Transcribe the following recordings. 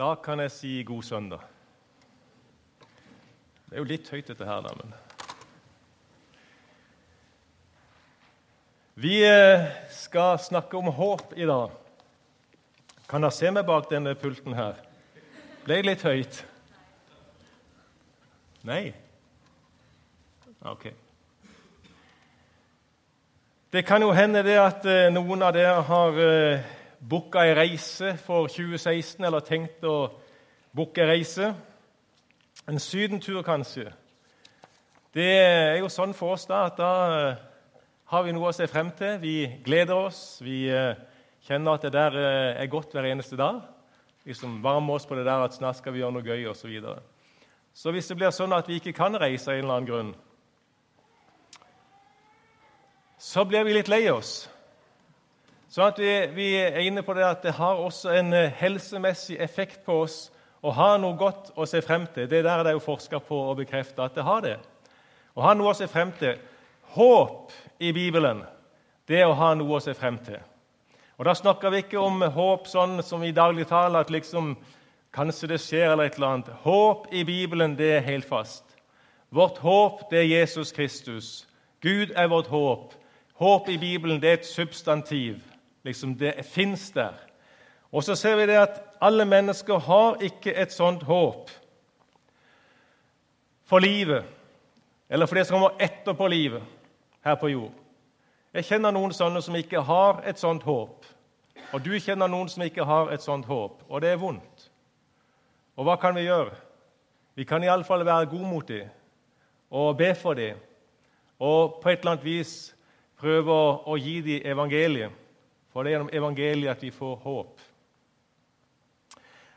Da kan jeg si god søndag. Det er jo litt høyt, dette her, da, men Vi eh, skal snakke om håp i dag. Kan dere se meg bak denne pulten her? Ble jeg litt høyt? Nei? Ok. Det kan jo hende det at eh, noen av dere har eh, booka ei reise for 2016, eller tenkt å booke ei reise. En sydentur, kanskje. Det er jo sånn for oss da at da eh, har vi noe å se frem til. Vi gleder oss. Vi eh, kjenner at det der eh, er godt hver eneste dag. Liksom varmer oss på det der at snart skal vi gjøre noe gøy osv. Så, videre. så hvis det blir sånn at vi ikke kan reise av en eller annen grunn, så blir vi litt lei oss. Sånn at vi, vi, er inne på det at det har også en helsemessig effekt på oss å ha noe godt å se frem til. Det der det er jo forska på og bekrefta at det har det. Å ha noe å se frem til. Håp i Bibelen, det er å ha noe å se frem til. Og Da snakker vi ikke om håp sånn som i daglig tale, at liksom kanskje det skjer eller et eller annet. Håp i Bibelen, det er helt fast. Vårt håp, det er Jesus Kristus. Gud er vårt håp. Håp i Bibelen, det er et substantiv. Liksom, Det fins der. Og så ser vi det at alle mennesker har ikke et sånt håp for livet, eller for det som kommer etterpå livet her på jord. Jeg kjenner noen sånne som ikke har et sånt håp. Og du kjenner noen som ikke har et sånt håp, og det er vondt. Og hva kan vi gjøre? Vi kan iallfall være gode mot dem og be for dem og på et eller annet vis prøve å gi dem evangeliet. For det er gjennom evangeliet at vi får håp.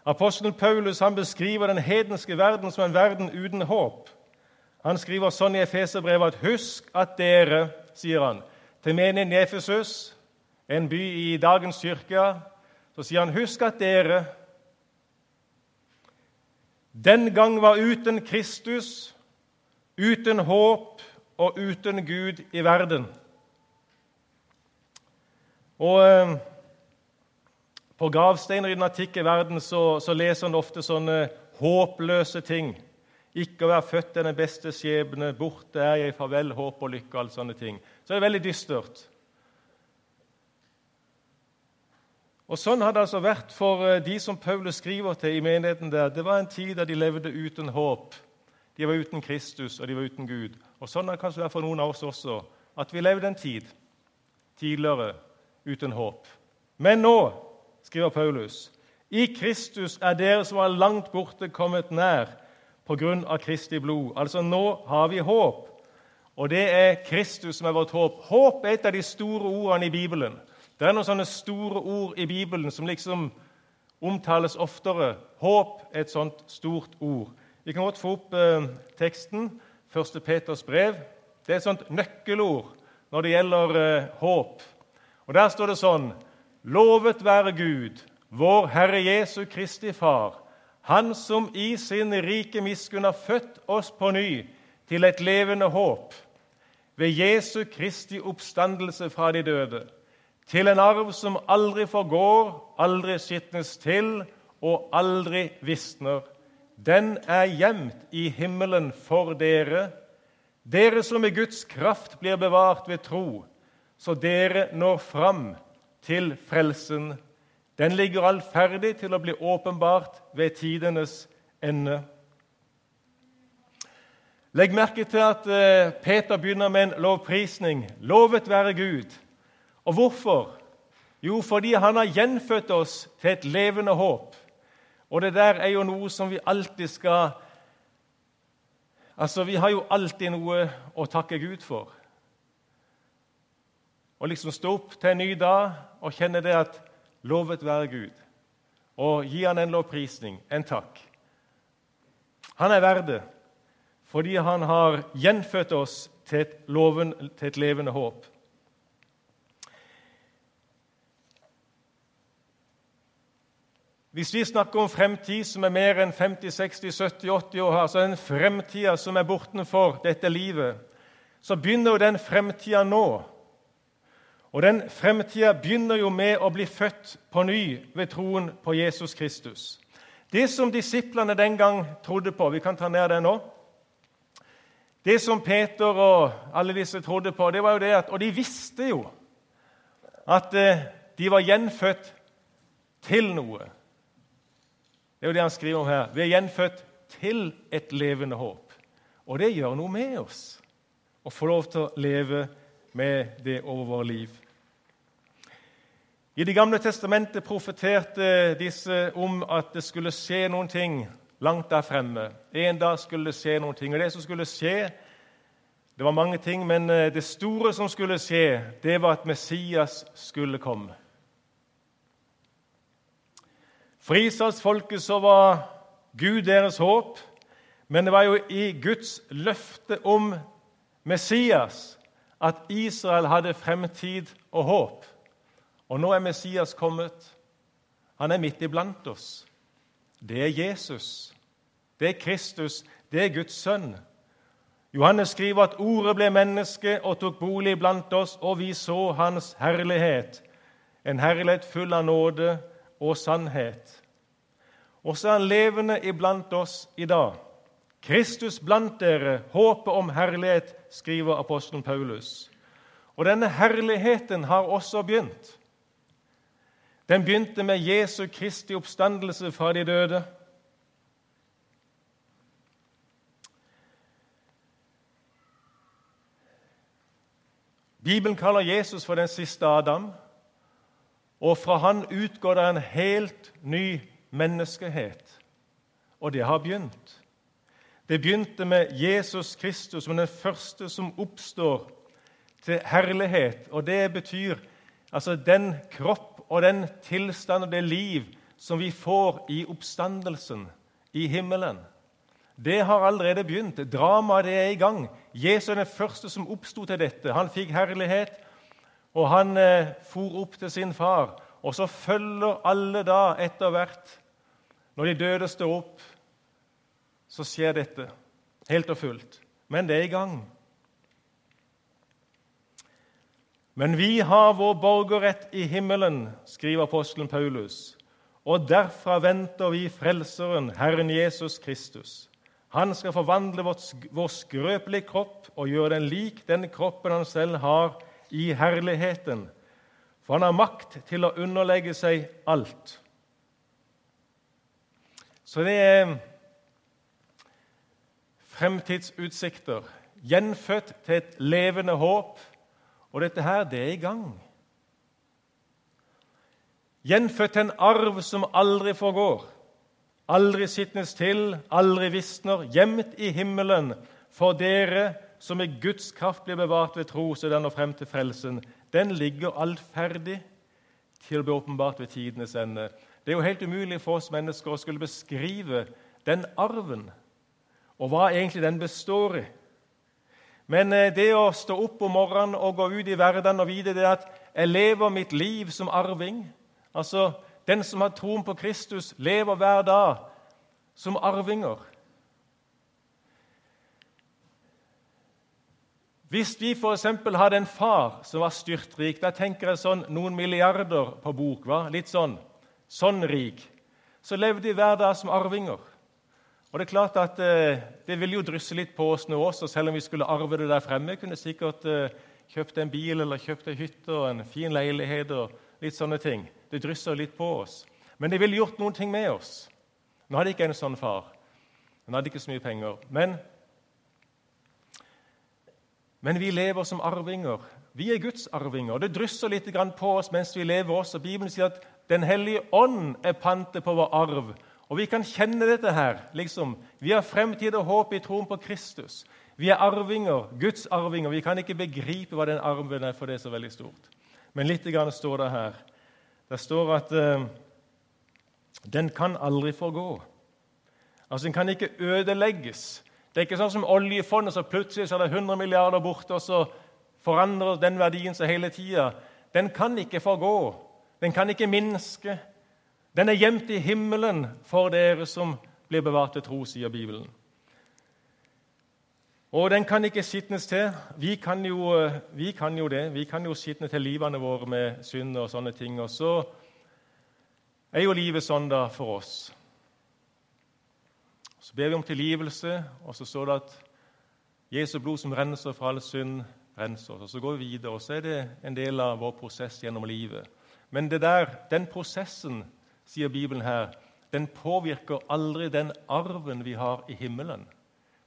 Apostelen Paulus han beskriver den hedenske verden som en verden uten håp. Han skriver sånn i Efeserbrevet at 'husk at dere', sier han, til menigheten i Efesus, en by i dagens kirke, så sier han 'husk at dere' den gang var uten Kristus, uten håp og uten Gud i verden. Og eh, På gravsteiner i den antikke verden så, så leser en ofte sånne håpløse ting. Ikke å være født er den beste skjebne, borte er jeg, farvel, håp og lykke, og alle sånne ting. Så det er veldig dystert. Og Sånn har det altså vært for eh, de som Paulus skriver til i menigheten der. Det var en tid da de levde uten håp. De var uten Kristus, og de var uten Gud. Og Sånn har det kanskje vært for noen av oss også, at vi levde en tid tidligere uten håp. Men nå, skriver Paulus, i Kristus er dere som var langt borte, kommet nær pga. Kristi blod. Altså, nå har vi håp. Og det er Kristus som er vårt håp. Håp er et av de store ordene i Bibelen. Det er noen sånne store ord i Bibelen som liksom omtales oftere. Håp er et sånt stort ord. Vi kan godt få opp eh, teksten. 1. Peters brev. Det er et sånt nøkkelord når det gjelder eh, håp. Og Der står det sånn Lovet være Gud, vår Herre Jesu Kristi Far, han som i sin rike miskunn har født oss på ny til et levende håp ved Jesu Kristi oppstandelse fra de døde, til en arv som aldri forgår, aldri skitnes til og aldri visner. Den er gjemt i himmelen for dere, dere som i Guds kraft blir bevart ved tro, så dere når fram til frelsen den ligger allferdig til å bli åpenbart ved tidenes ende. Legg merke til at eh, Peter begynner med en lovprisning. Lovet være Gud. Og hvorfor? Jo, fordi han har gjenfødt oss til et levende håp. Og det der er jo noe som vi alltid skal Altså, Vi har jo alltid noe å takke Gud for. Å liksom stå opp til en ny dag og kjenne det at Lovet være Gud. Og gi han en lovprisning, en takk. Han er verd det fordi han har gjenfødt oss til et, loven, til et levende håp. Hvis vi snakker om fremtid som er mer enn 50, 60, 70, 80 år, altså den fremtida som er bortenfor dette livet, så begynner jo den fremtida nå. Og den fremtida begynner jo med å bli født på ny ved troen på Jesus Kristus. Det som disiplene den gang trodde på Vi kan ta ned det nå. Det som Peter og alle disse trodde på, det var jo det at Og de visste jo at eh, de var gjenfødt til noe. Det er jo det han skriver om her. Vi er gjenfødt til et levende håp. Og det gjør noe med oss å få lov til å leve med det over våre liv. I Det gamle testamentet profeterte disse om at det skulle skje noen ting langt der fremme. En dag skulle det skje noen ting. Og det som skulle skje, det var mange ting, men eh, det store som skulle skje, det var at Messias skulle komme. For Israelsfolket så var Gud deres håp, men det var jo i Guds løfte om Messias at Israel hadde fremtid og håp. Og nå er Messias kommet. Han er midt iblant oss. Det er Jesus. Det er Kristus. Det er Guds sønn. Johannes skriver at ordet ble menneske og tok bolig blant oss, og vi så hans herlighet, en herlighet full av nåde og sannhet. Og så er han levende iblant oss i dag. Kristus blant dere, håpet om herlighet, skriver apostelen Paulus. Og denne herligheten har også begynt. Den begynte med Jesu Kristi oppstandelse fra de døde. Bibelen kaller Jesus for den siste Adam, og fra han utgår det en helt ny menneskehet. Og det har begynt. Det begynte med Jesus Kristus som den første som oppstår til herlighet. Og det betyr altså den kropp og den tilstand og det liv som vi får i oppstandelsen i himmelen. Det har allerede begynt. Dramaet er i gang. Jesus er den første som oppsto til dette. Han fikk herlighet, og han eh, for opp til sin far. Og så følger alle da etter hvert. Når de døde står opp, så skjer dette helt og fullt. Men det er i gang. Men vi har vår borgerrett i himmelen, skriver apostelen Paulus. Og derfra venter vi Frelseren, Herren Jesus Kristus. Han skal forvandle vår skrøpelige kropp og gjøre den lik den kroppen han selv har i herligheten. For han har makt til å underlegge seg alt. Så det er fremtidsutsikter. Gjenfødt til et levende håp og dette her, det er i gang. Gjenfødt til en arv som aldri forgår, aldri sitnes til, aldri visner, gjemt i himmelen for dere som i Guds kraft blir bevart ved tro, så den når frem til frelsen. Den ligger alt ferdig til å bli åpenbart ved tidenes ende. Det er jo helt umulig for oss mennesker å skulle beskrive den arven, og hva egentlig den består i. Men eh, det å stå opp om morgenen og gå ut i verden og vite det at jeg lever mitt liv som arving Altså, Den som har troen på Kristus, lever hver dag som arvinger. Hvis vi f.eks. hadde en far som var styrtrik Da tenker jeg sånn noen milliarder på bok. Va? Litt sånn. Sånn rik. Så levde de hver dag som arvinger. Og Det er klart at eh, det vil jo drysse litt på oss nå også, selv om vi skulle arve det der fremme. Kunne sikkert eh, kjøpt en bil eller kjøpt ei hytte og en fin leilighet og litt sånne ting. Det drysser litt på oss. Men det ville gjort noen ting med oss. Nå hadde ikke en sånn far. Han hadde ikke så mye penger. Men, men vi lever som arvinger. Vi er Guds arvinger. Det drysser litt på oss mens vi lever også. Bibelen sier at Den hellige ånd er pantet på vår arv. Og vi kan kjenne dette her. liksom. Vi har fremtid og håp i troen på Kristus. Vi er arvinger, Guds arvinger. Vi kan ikke begripe hva den arven er, for det er så veldig stort. Men litt grann står det her. Det står at uh, den kan aldri forgå. Altså, Den kan ikke ødelegges. Det er ikke sånn som oljefondet, så plutselig så er det 100 milliarder borte, og så forandrer den verdien seg hele tida. Den kan ikke forgå. Den kan ikke minske. Den er gjemt i himmelen for dere som blir bevart ved tro, sier Bibelen. Og den kan ikke skitnes til. Vi kan, jo, vi kan jo det. Vi kan jo skitne til livene våre med synd og sånne ting. Og så er jo livet sånn da for oss. Så ber vi om tilgivelse, og så står det at Jesu blod som renser fra all synd, renser oss. Og Så går vi videre, og så er det en del av vår prosess gjennom livet. Men det der, den prosessen, sier Bibelen her, den påvirker aldri den arven vi har i himmelen.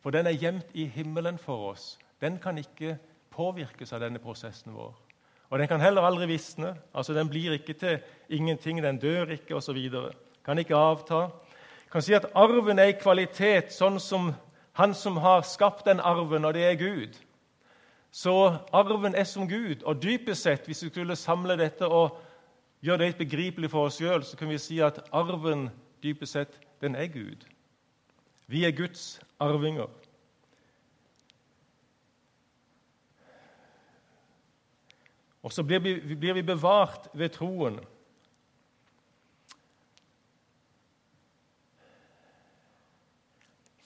For den er gjemt i himmelen for oss. Den kan ikke påvirkes av denne prosessen vår. Og den kan heller aldri visne. altså Den blir ikke til ingenting, den dør ikke osv. Kan ikke avta. Kan si at arven er i kvalitet sånn som han som har skapt den arven, og det er Gud. Så arven er som Gud. Og dypest sett, hvis du skulle samle dette og gjøre det begripelig for oss sjøl, så kan vi si at arven dypest sett, den er Gud. Vi er Guds arvinger. Og så blir vi, blir vi bevart ved troen.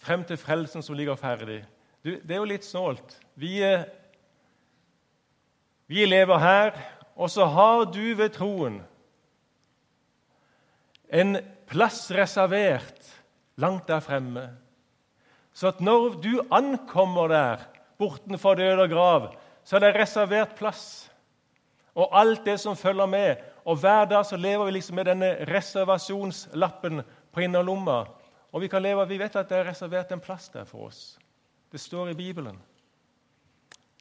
Frem til frelsen som ligger ferdig. Du, det er jo litt snålt. Vi, vi lever her, og så har du ved troen en plass reservert langt der fremme. Så at når du ankommer der, bortenfor død og grav, så er det reservert plass og alt det som følger med. Og Hver dag så lever vi liksom med denne reservasjonslappen på innerlomma. Og vi kan leve, vi vet at det er reservert en plass der for oss. Det står i Bibelen.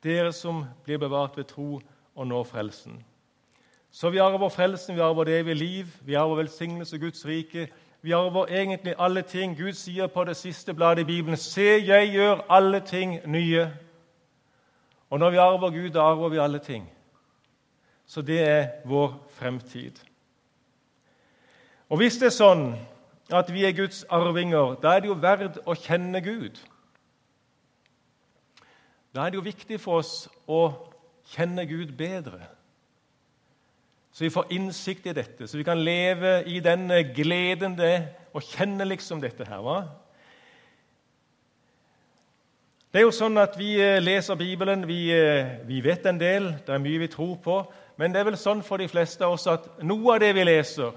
Dere som blir bevart ved tro og når frelsen. Så vi arver frelsen, vi arver det evige liv, vi arver velsignelse Guds rike. Vi arver egentlig alle ting. Gud sier på det siste bladet i Bibelen.: Se, jeg gjør alle ting nye. Og når vi arver Gud, da arver vi alle ting. Så det er vår fremtid. Og hvis det er sånn at vi er Guds arvinger, da er det jo verdt å kjenne Gud. Da er det jo viktig for oss å kjenne Gud bedre. Så vi får innsikt i dette, så vi kan leve i den gleden det er å kjenne liksom dette her. va? Det er jo sånn at Vi eh, leser Bibelen, vi, eh, vi vet en del, det er mye vi tror på. Men det er vel sånn for de fleste av oss at noe av det vi leser,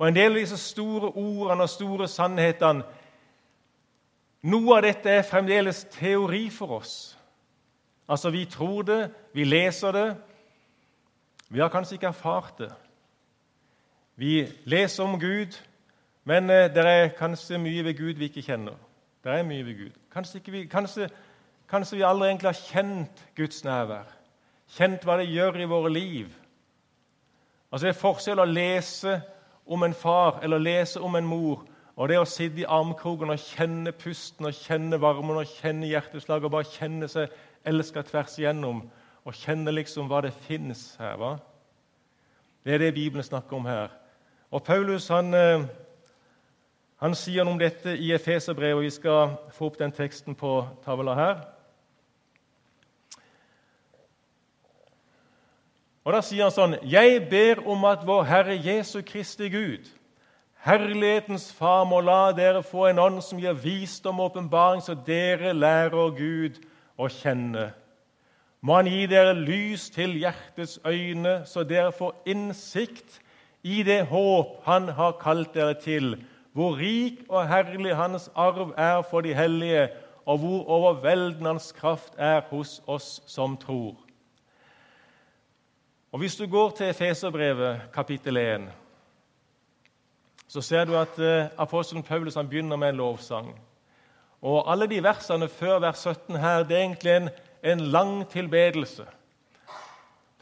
og en del av disse store ordene og store sannhetene Noe av dette er fremdeles teori for oss. Altså, vi tror det, vi leser det. Vi har kanskje ikke erfart det. Vi leser om Gud, men eh, det er kanskje mye ved Gud vi ikke kjenner. Det er mye ved Gud. Kanskje, vi, kanskje, kanskje vi aldri egentlig har kjent Guds nærvær, kjent hva det gjør i våre liv. Altså Det er forskjell å lese om en far eller lese om en mor, og det å sitte i armkroken og kjenne pusten og kjenne varmen og kjenne hjerteslaget og bare kjenne seg elska tvers igjennom og kjenne liksom hva det fins her. va? Det er det Bibelen snakker om her. Og Paulus han, eh, han sier noe om dette i Efeserbrevet, og vi skal få opp den teksten på tavla her. Og Da sier han sånn Jeg ber om at vår Herre Jesu Kristi Gud, Herlighetens Far, må la dere få en ånd som gir visdom og åpenbaring, så dere lærer Gud å kjenne. Må Han gi dere lys til hjertets øyne, så dere får innsikt i det håp Han har kalt dere til, hvor rik og herlig Hans arv er for de hellige, og hvor overveldende Hans kraft er hos oss som tror. Og Hvis du går til Efeserbrevet kapittel 1, så ser du at eh, apostelen Paulus begynner med en lovsang. Og Alle de versene før vers 17 her, det er egentlig en, en lang tilbedelse.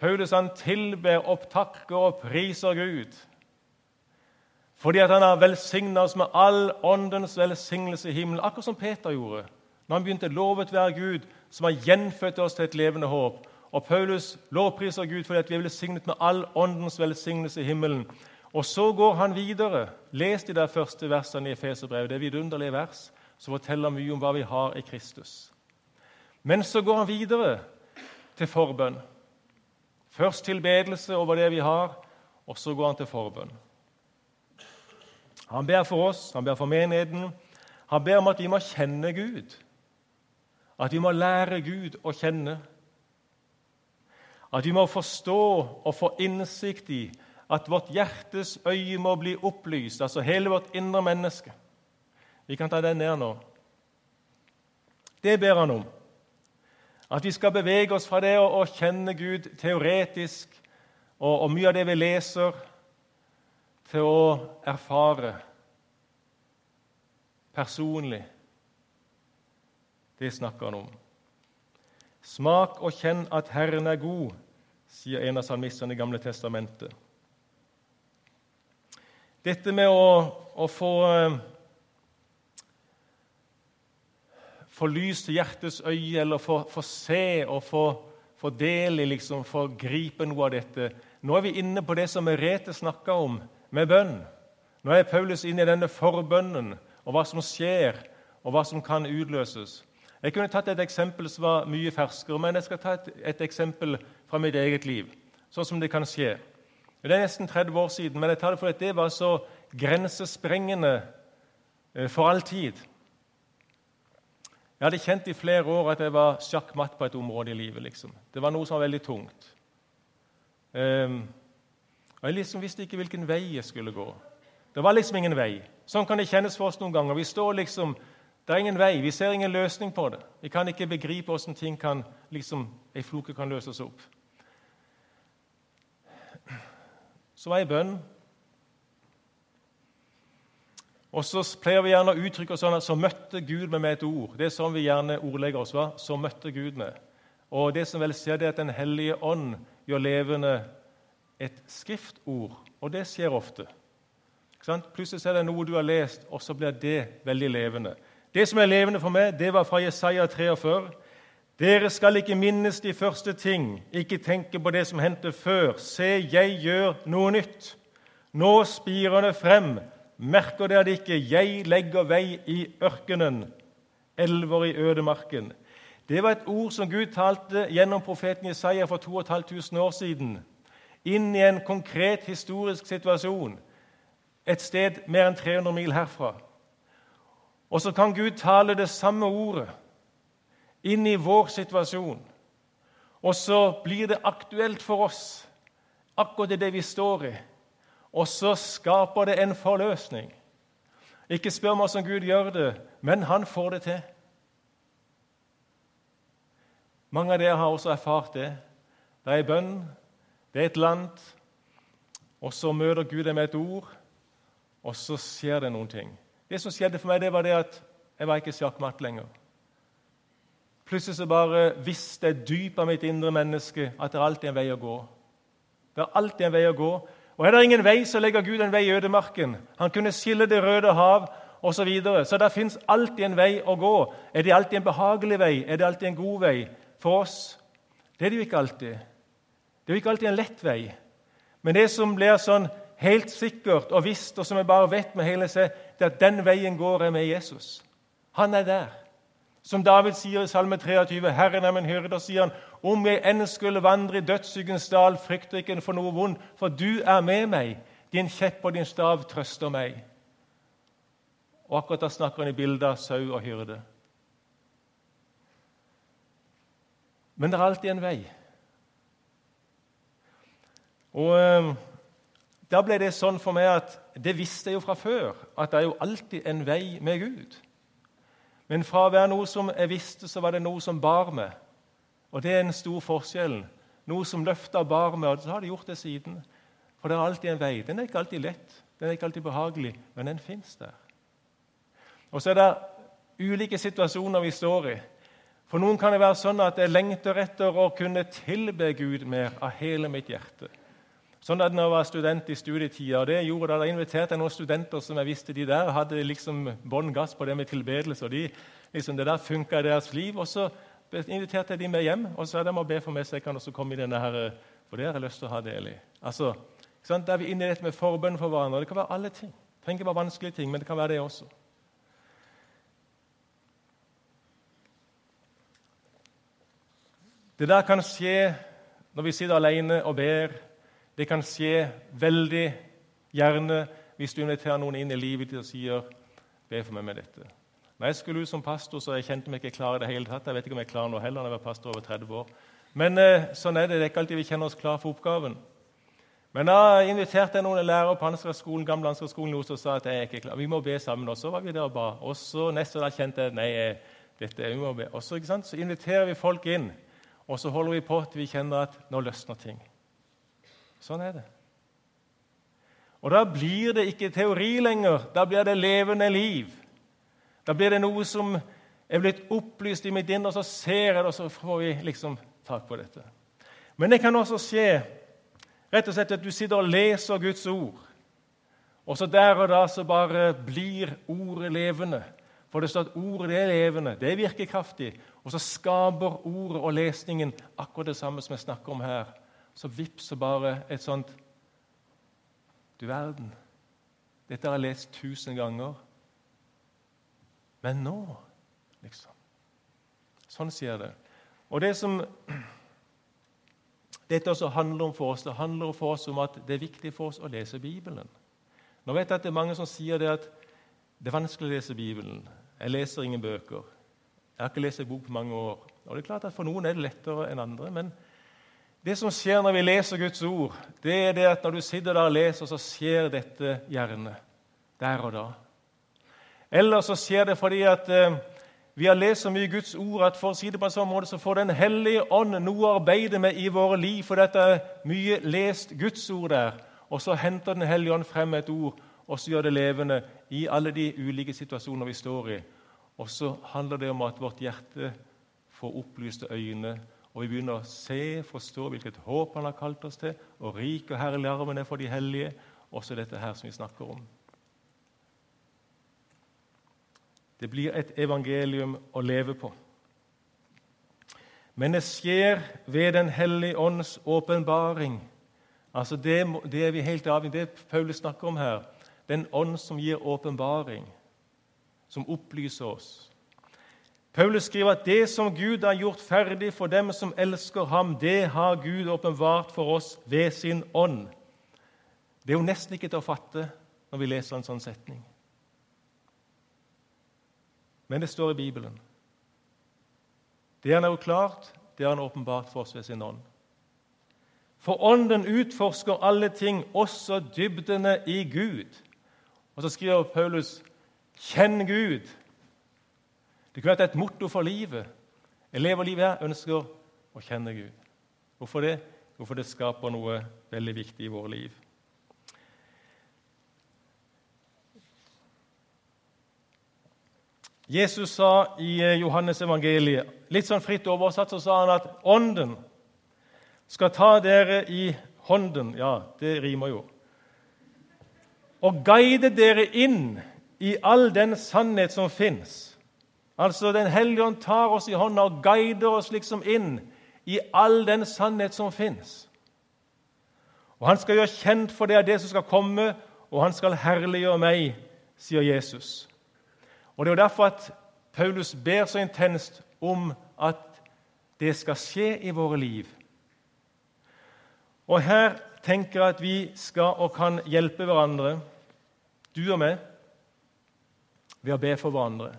Paulus han tilber, opptakker og priser Gud. Fordi at han har velsigna oss med all åndens velsignelse i himmelen, akkurat som Peter gjorde. Når han begynte lovet være Gud, som har gjenfødt oss til et levende håp. Og Paulus lovpriser Gud fordi at vi er velsignet med all åndens velsignelse i himmelen. Og så går han videre. Les de der første versene i Efeserbrevet. Det er vidunderlige vers som forteller mye om hva vi har i Kristus. Men så går han videre til forbønn. Først tilbedelse over det vi har, og så går han til forbønn. Han ber for oss, han ber for menigheten. Han ber om at vi må kjenne Gud. At vi må lære Gud å kjenne. At vi må forstå og få innsikt i at vårt hjertes øye må bli opplyst, altså hele vårt indre menneske. Vi kan ta den ned nå. Det ber han om. At vi skal bevege oss fra det å, kjenne Gud teoretisk og, og, mye av det vi leser, til å erfare personlig. Det snakker han om. Smak og kjenn at Herren er god, sier en av salmistene i Gamle testamentet. Dette med å, å få eh, få lys til hjertets øye, eller få, få se og få, få del i, liksom, få gripe noe av dette. Nå er vi inne på det som Merete snakka om med bønn. Nå er Paulus inne i denne forbønnen og hva som skjer, og hva som kan utløses. Jeg kunne tatt et eksempel som var mye ferskere, men jeg skal ta et, et eksempel fra mitt eget liv. Sånn som det kan skje. Det er nesten 30 år siden, men jeg tar det for at det var så grensesprengende eh, for all tid. Jeg hadde kjent i flere år at jeg var sjakkmatt på et område i livet. liksom. Det var noe som var veldig tungt. Um, og Jeg liksom visste ikke hvilken vei jeg skulle gå. Det var liksom ingen vei. Sånn kan det kjennes for oss noen ganger. Vi står liksom, Det er ingen vei, vi ser ingen løsning på det. Vi kan ikke begripe hvordan ting kan, liksom, ei floke kan løses opp. Så var jeg i bønn. Og så pleier vi gjerne å uttrykke oss sånn at så møtte Gud meg med et ord. Det er sånn vi gjerne ordlegger oss. hva? Så møtte Gud meg. Og det som vel skjer, det er at Den hellige ånd gjør levende et skriftord. Og det skjer ofte. Plutselig er det noe du har lest, og så blir det veldig levende. Det som er levende for meg, det var fra Jesaja 43. Dere skal ikke minnes de første ting, ikke tenke på det som hendte før. Se, jeg gjør noe nytt. Nå spirer det frem. Merker dere det ikke? Jeg legger vei i ørkenen, elver i ødemarken. Det var et ord som Gud talte gjennom profeten Jesaja for 2500 år siden. Inn i en konkret historisk situasjon et sted mer enn 300 mil herfra. Og så kan Gud tale det samme ordet inn i vår situasjon. Og så blir det aktuelt for oss, akkurat det vi står i. Og så skaper det en forløsning. Ikke spør meg hvordan Gud gjør det, men han får det til. Mange av dere har også erfart det. Det er en bønn, det er et land, og så møter Gud deg med et ord, og så skjer det noen ting. Det som skjedde for meg, det var det at jeg var ikke sjakkmatt lenger. Plutselig så bare visste jeg dypt av mitt indre menneske at det er alltid en vei å gå. Det er alltid en vei å gå, og Er det ingen vei, så legger Gud en vei i ødemarken. Han kunne skille Det røde hav osv. Så, videre. så det fins alltid en vei å gå. Er det alltid en behagelig vei? Er det alltid en god vei for oss? Det er det jo ikke alltid. Det er jo ikke alltid en lett vei. Men det som blir sånn helt sikkert og visst, og som jeg bare vet med hele seg, det er at den veien går jeg med Jesus. Han er der. Som David sier i Salme 23.: Herren er min hyrde, sier han, om jeg enn skulle vandre i dødsskyggens dal, frykter ikke for noe vondt, for du er med meg. Din kjepp og din stav trøster meg. Og akkurat da snakker han i bildet av sau og hyrde. Men det er alltid en vei. Og eh, Da ble det sånn for meg at det visste jeg jo fra før, at det er jo alltid en vei med Gud. Men fra å være noe som jeg visste, så var det noe som bar meg. Og det er en stor forskjell. Noe som løfta og bar med, og så har de gjort det siden. For det er alltid en vei. Den er ikke alltid lett, den er ikke alltid behagelig, men den fins der. Og så er det ulike situasjoner vi står i. For noen kan det være sånn at jeg lengter etter å kunne tilbe Gud mer av hele mitt hjerte. Sånn at når jeg var student i studietida, og det gjorde da, da inviterte jeg noen studenter som jeg visste de der hadde liksom bånn gass på det med tilbedelse. og de, liksom, Det der funka i deres liv. og Så inviterte jeg de med hjem og så er de å be for meg, så jeg kan også komme i denne her, for det har jeg lyst til å ha del i. Altså, sånn, Da er vi inne i dette med forbønn for hverandre. Det kan være alle ting. Det trenger ikke være vanskelige ting, men det kan være det også. Det der kan skje når vi sitter alene og ber det kan skje veldig gjerne hvis du inviterer noen inn i livet ditt og sier 'Be for meg med dette'. Når jeg skulle ut som pastor, så jeg kjente meg ikke klar i det hele tatt. Jeg vet ikke om jeg er klar nå heller når jeg var pastor over 30 år. Men eh, sånn er det. Det er ikke alltid vi kjenner oss klar for oppgaven. Men da inviterte jeg noen lærere på Ansgarskolen, gamle Oslo og sa at jeg er ikke klar. Vi må be sammen. Og så var vi der og ba. Og så neste dag kjente jeg nei, Dette er jo med. Og så, så inviterer vi folk inn, og så holder vi på til vi kjenner at nå løsner ting. Sånn er det. Og da blir det ikke teori lenger. Da blir det levende liv. Da blir det noe som er blitt opplyst i mitt indre, og så ser jeg det, og så får vi liksom tak på dette. Men det kan også skje rett og slett at du sitter og leser Guds ord, og så der og da så bare blir ordet levende. For det står at ordet er levende, det virker kraftig. Og så skaper ordet og lesningen akkurat det samme som jeg snakker om her. Så vippser bare et sånt Du verden, dette har jeg lest tusen ganger. Men nå, liksom. Sånn sier det. Og det som dette også handler om for oss, det handler for oss om at det er viktig for oss å lese Bibelen. Nå vet jeg at det er mange som sier det at det er vanskelig å lese Bibelen. Jeg leser ingen bøker. Jeg har ikke lest en bok på mange år. Og det er klart at For noen er det lettere enn andre. Men det som skjer når vi leser Guds ord, det er det at når du sitter der og leser, så skjer dette gjerne der og da. Eller så skjer det fordi at eh, vi har lest så mye Guds ord at for å si det på en sånn måte, så får Den hellige ånd noe å arbeide med i våre liv, for dette er mye lest Guds ord der. Og så henter Den hellige ånd frem et ord og så gjør det levende i alle de ulike situasjoner vi står i. Og så handler det om at vårt hjerte får opplyste øyne, og vi begynner å se, forstå hvilket håp Han har kalt oss til, og rik og herlig arven er for de hellige. Også dette her som vi snakker om. Det blir et evangelium å leve på. Men det skjer ved Den hellige ånds åpenbaring. Altså det, det, er vi helt avhengig Det Paulus snakker om her, den ånd som gir åpenbaring, som opplyser oss. Paulus skriver at det som Gud har gjort ferdig for dem som elsker ham, det har Gud åpenbart for oss ved sin ånd. Det er jo nesten ikke til å fatte når vi leser en sånn setning. Men det står i Bibelen. Det han har klart, det har han åpenbart for oss ved sin ånd. For Ånden utforsker alle ting, også dybdene i Gud. Og så skriver Paulus 'Kjenn Gud'. Det kunne vært et motto for livet. Jeg lever livet her, ønsker å kjenne Gud. Hvorfor det? Hvorfor det skaper noe veldig viktig i våre liv. Jesus sa i Johannes evangeliet, litt sånn fritt oversatt, så sa han at Ånden skal ta dere i hånden Ja, det rimer jo. Og guide dere inn i all den sannhet som fins. Altså, Den hellige ånd tar oss i hånda og guider oss liksom inn i all den sannhet som fins. Og Han skal gjøre kjent for det det som skal komme, og han skal herliggjøre meg, sier Jesus. Og Det er jo derfor at Paulus ber så intenst om at det skal skje i våre liv. Og her tenker jeg at vi skal og kan hjelpe hverandre, du og meg, ved å be for hverandre.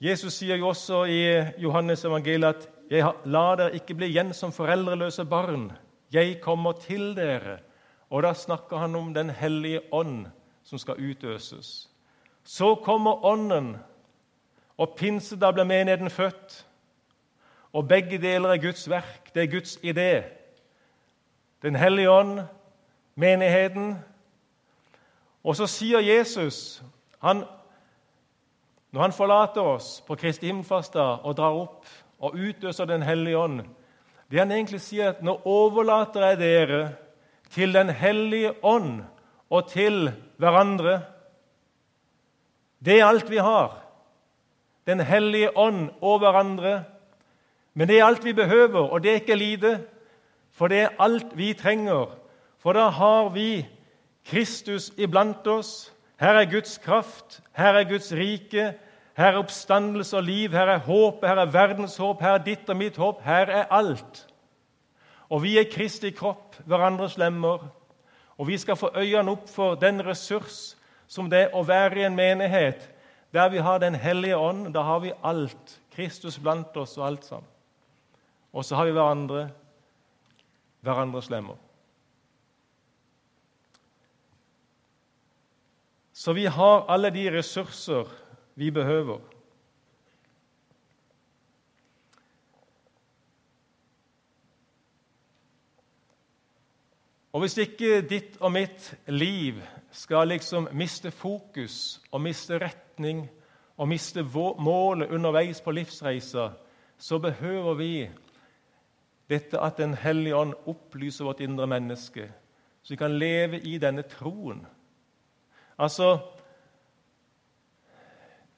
Jesus sier jo også i Johannes evangeliet at jeg lar dere ikke bli igjen som foreldreløse barn. Jeg kommer til dere. Og da snakker han om Den hellige ånd som skal utøses. Så kommer Ånden, og pinsedag blir menigheten født. Og begge deler er Guds verk. Det er Guds idé. Den hellige ånd, menigheten. Og så sier Jesus han, Når han forlater oss på Kristi himmelfartsdag og drar opp og utøser Den hellige ånd Det han egentlig sier, er at nå overlater jeg dere til Den hellige ånd og til hverandre. Det er alt vi har. Den hellige ånd og hverandre. Men det er alt vi behøver, og det er ikke lite, for det er alt vi trenger. For da har vi Kristus iblant oss. Her er Guds kraft, her er Guds rike, her er oppstandelse og liv, her er håp, her er verdens håp, her er ditt og mitt håp. Her er alt. Og vi er Kristi kropp, hverandres lemmer. Og vi skal få øynene opp for den ressurs som det er å være i en menighet der vi har Den hellige ånd. Da har vi alt. Kristus blant oss og alt sammen. Og så har vi hverandre, hverandres lemmer. Så vi har alle de ressurser vi behøver. Og hvis ikke ditt og mitt liv skal liksom miste fokus og miste retning og miste målet underveis på livsreisa, så behøver vi dette at Den hellige ånd opplyser vårt indre menneske, så vi kan leve i denne troen. Altså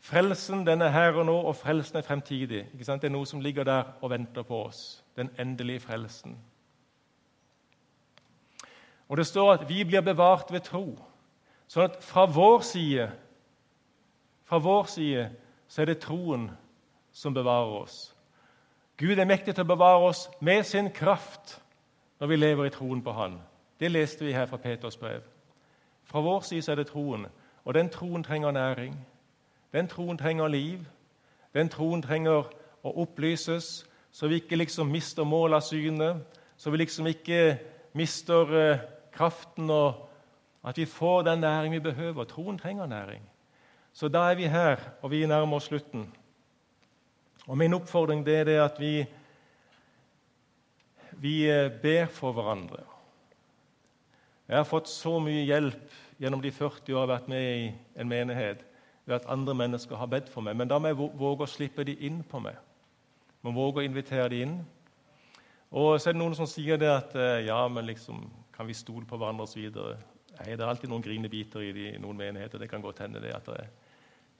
Frelsen den er her og nå, og frelsen er fremtidig. Det er noe som ligger der og venter på oss. Den endelige frelsen. Og Det står at vi blir bevart ved tro. Sånn at fra vår side fra vår side så er det troen som bevarer oss. Gud er mektig til å bevare oss med sin kraft når vi lever i troen på Han. Det leste vi her fra Peters brev. Fra vår side så er det troen, og den troen trenger næring. Den troen trenger liv. Den troen trenger å opplyses, så vi ikke liksom mister målet av syne, så vi liksom ikke mister eh, kraften, og at vi får den næring vi behøver. Troen trenger næring. Så da er vi her, og vi nærmer oss slutten. Og Min oppfordring det er det at vi, vi eh, ber for hverandre. Jeg har fått så mye hjelp gjennom de 40 år jeg har vært med i en menighet ved at andre mennesker har bedt for meg. Men da må jeg våge å slippe de inn på meg. Må våge å invitere de inn. Og så er det noen som sier det at eh, ja, men liksom, kan vi stole på hverandre osv. Nei, det er alltid noen grinebiter i, i noen menigheter. Det kan godt hende det at det,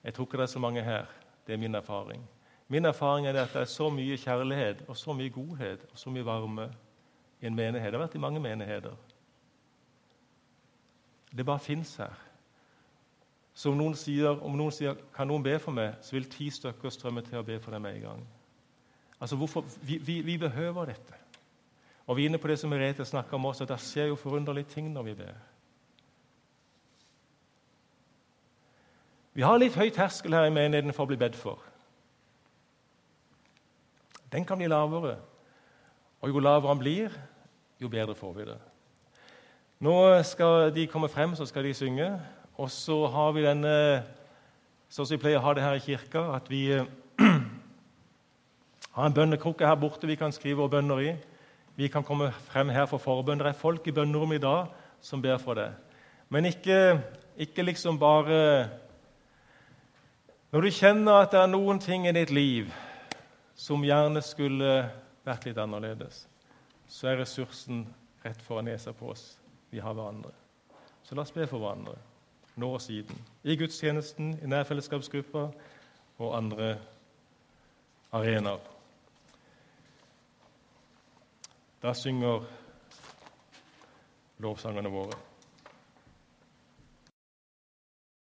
Jeg tror ikke det er så mange her. Det er min erfaring. Min erfaring er at det er så mye kjærlighet og så mye godhet og så mye varme i en menighet. Det har vært i mange menigheter. Det bare fins her. Så om noen, sier, om noen sier 'Kan noen be for meg?', så vil ti stykker strømme til å be for deg med en gang. Altså, hvorfor? Vi, vi, vi behøver dette. Og vi er inne på det som Merete snakka om også, at det skjer jo forunderlige ting når vi ber. Vi har litt høy terskel her i menigheten for å bli bedt for. Den kan bli lavere. Og jo lavere den blir, jo bedre får vi det. Nå skal de komme frem, så skal de synge. Og så har vi denne Sånn som vi pleier å ha det her i kirka, at vi har en bønnekrukke her borte vi kan skrive våre bønner i. Vi kan komme frem her for forbønn. Det er folk i bønnerommet i dag som ber for det. Men ikke, ikke liksom bare Når du kjenner at det er noen ting i ditt liv som gjerne skulle vært litt annerledes, så er ressursen rett foran nesa på oss. Vi har hverandre. Så la oss be for hverandre nå og siden. I gudstjenesten, i nærfellesskapsgruppa og andre arenaer. Da synger lovsangene våre.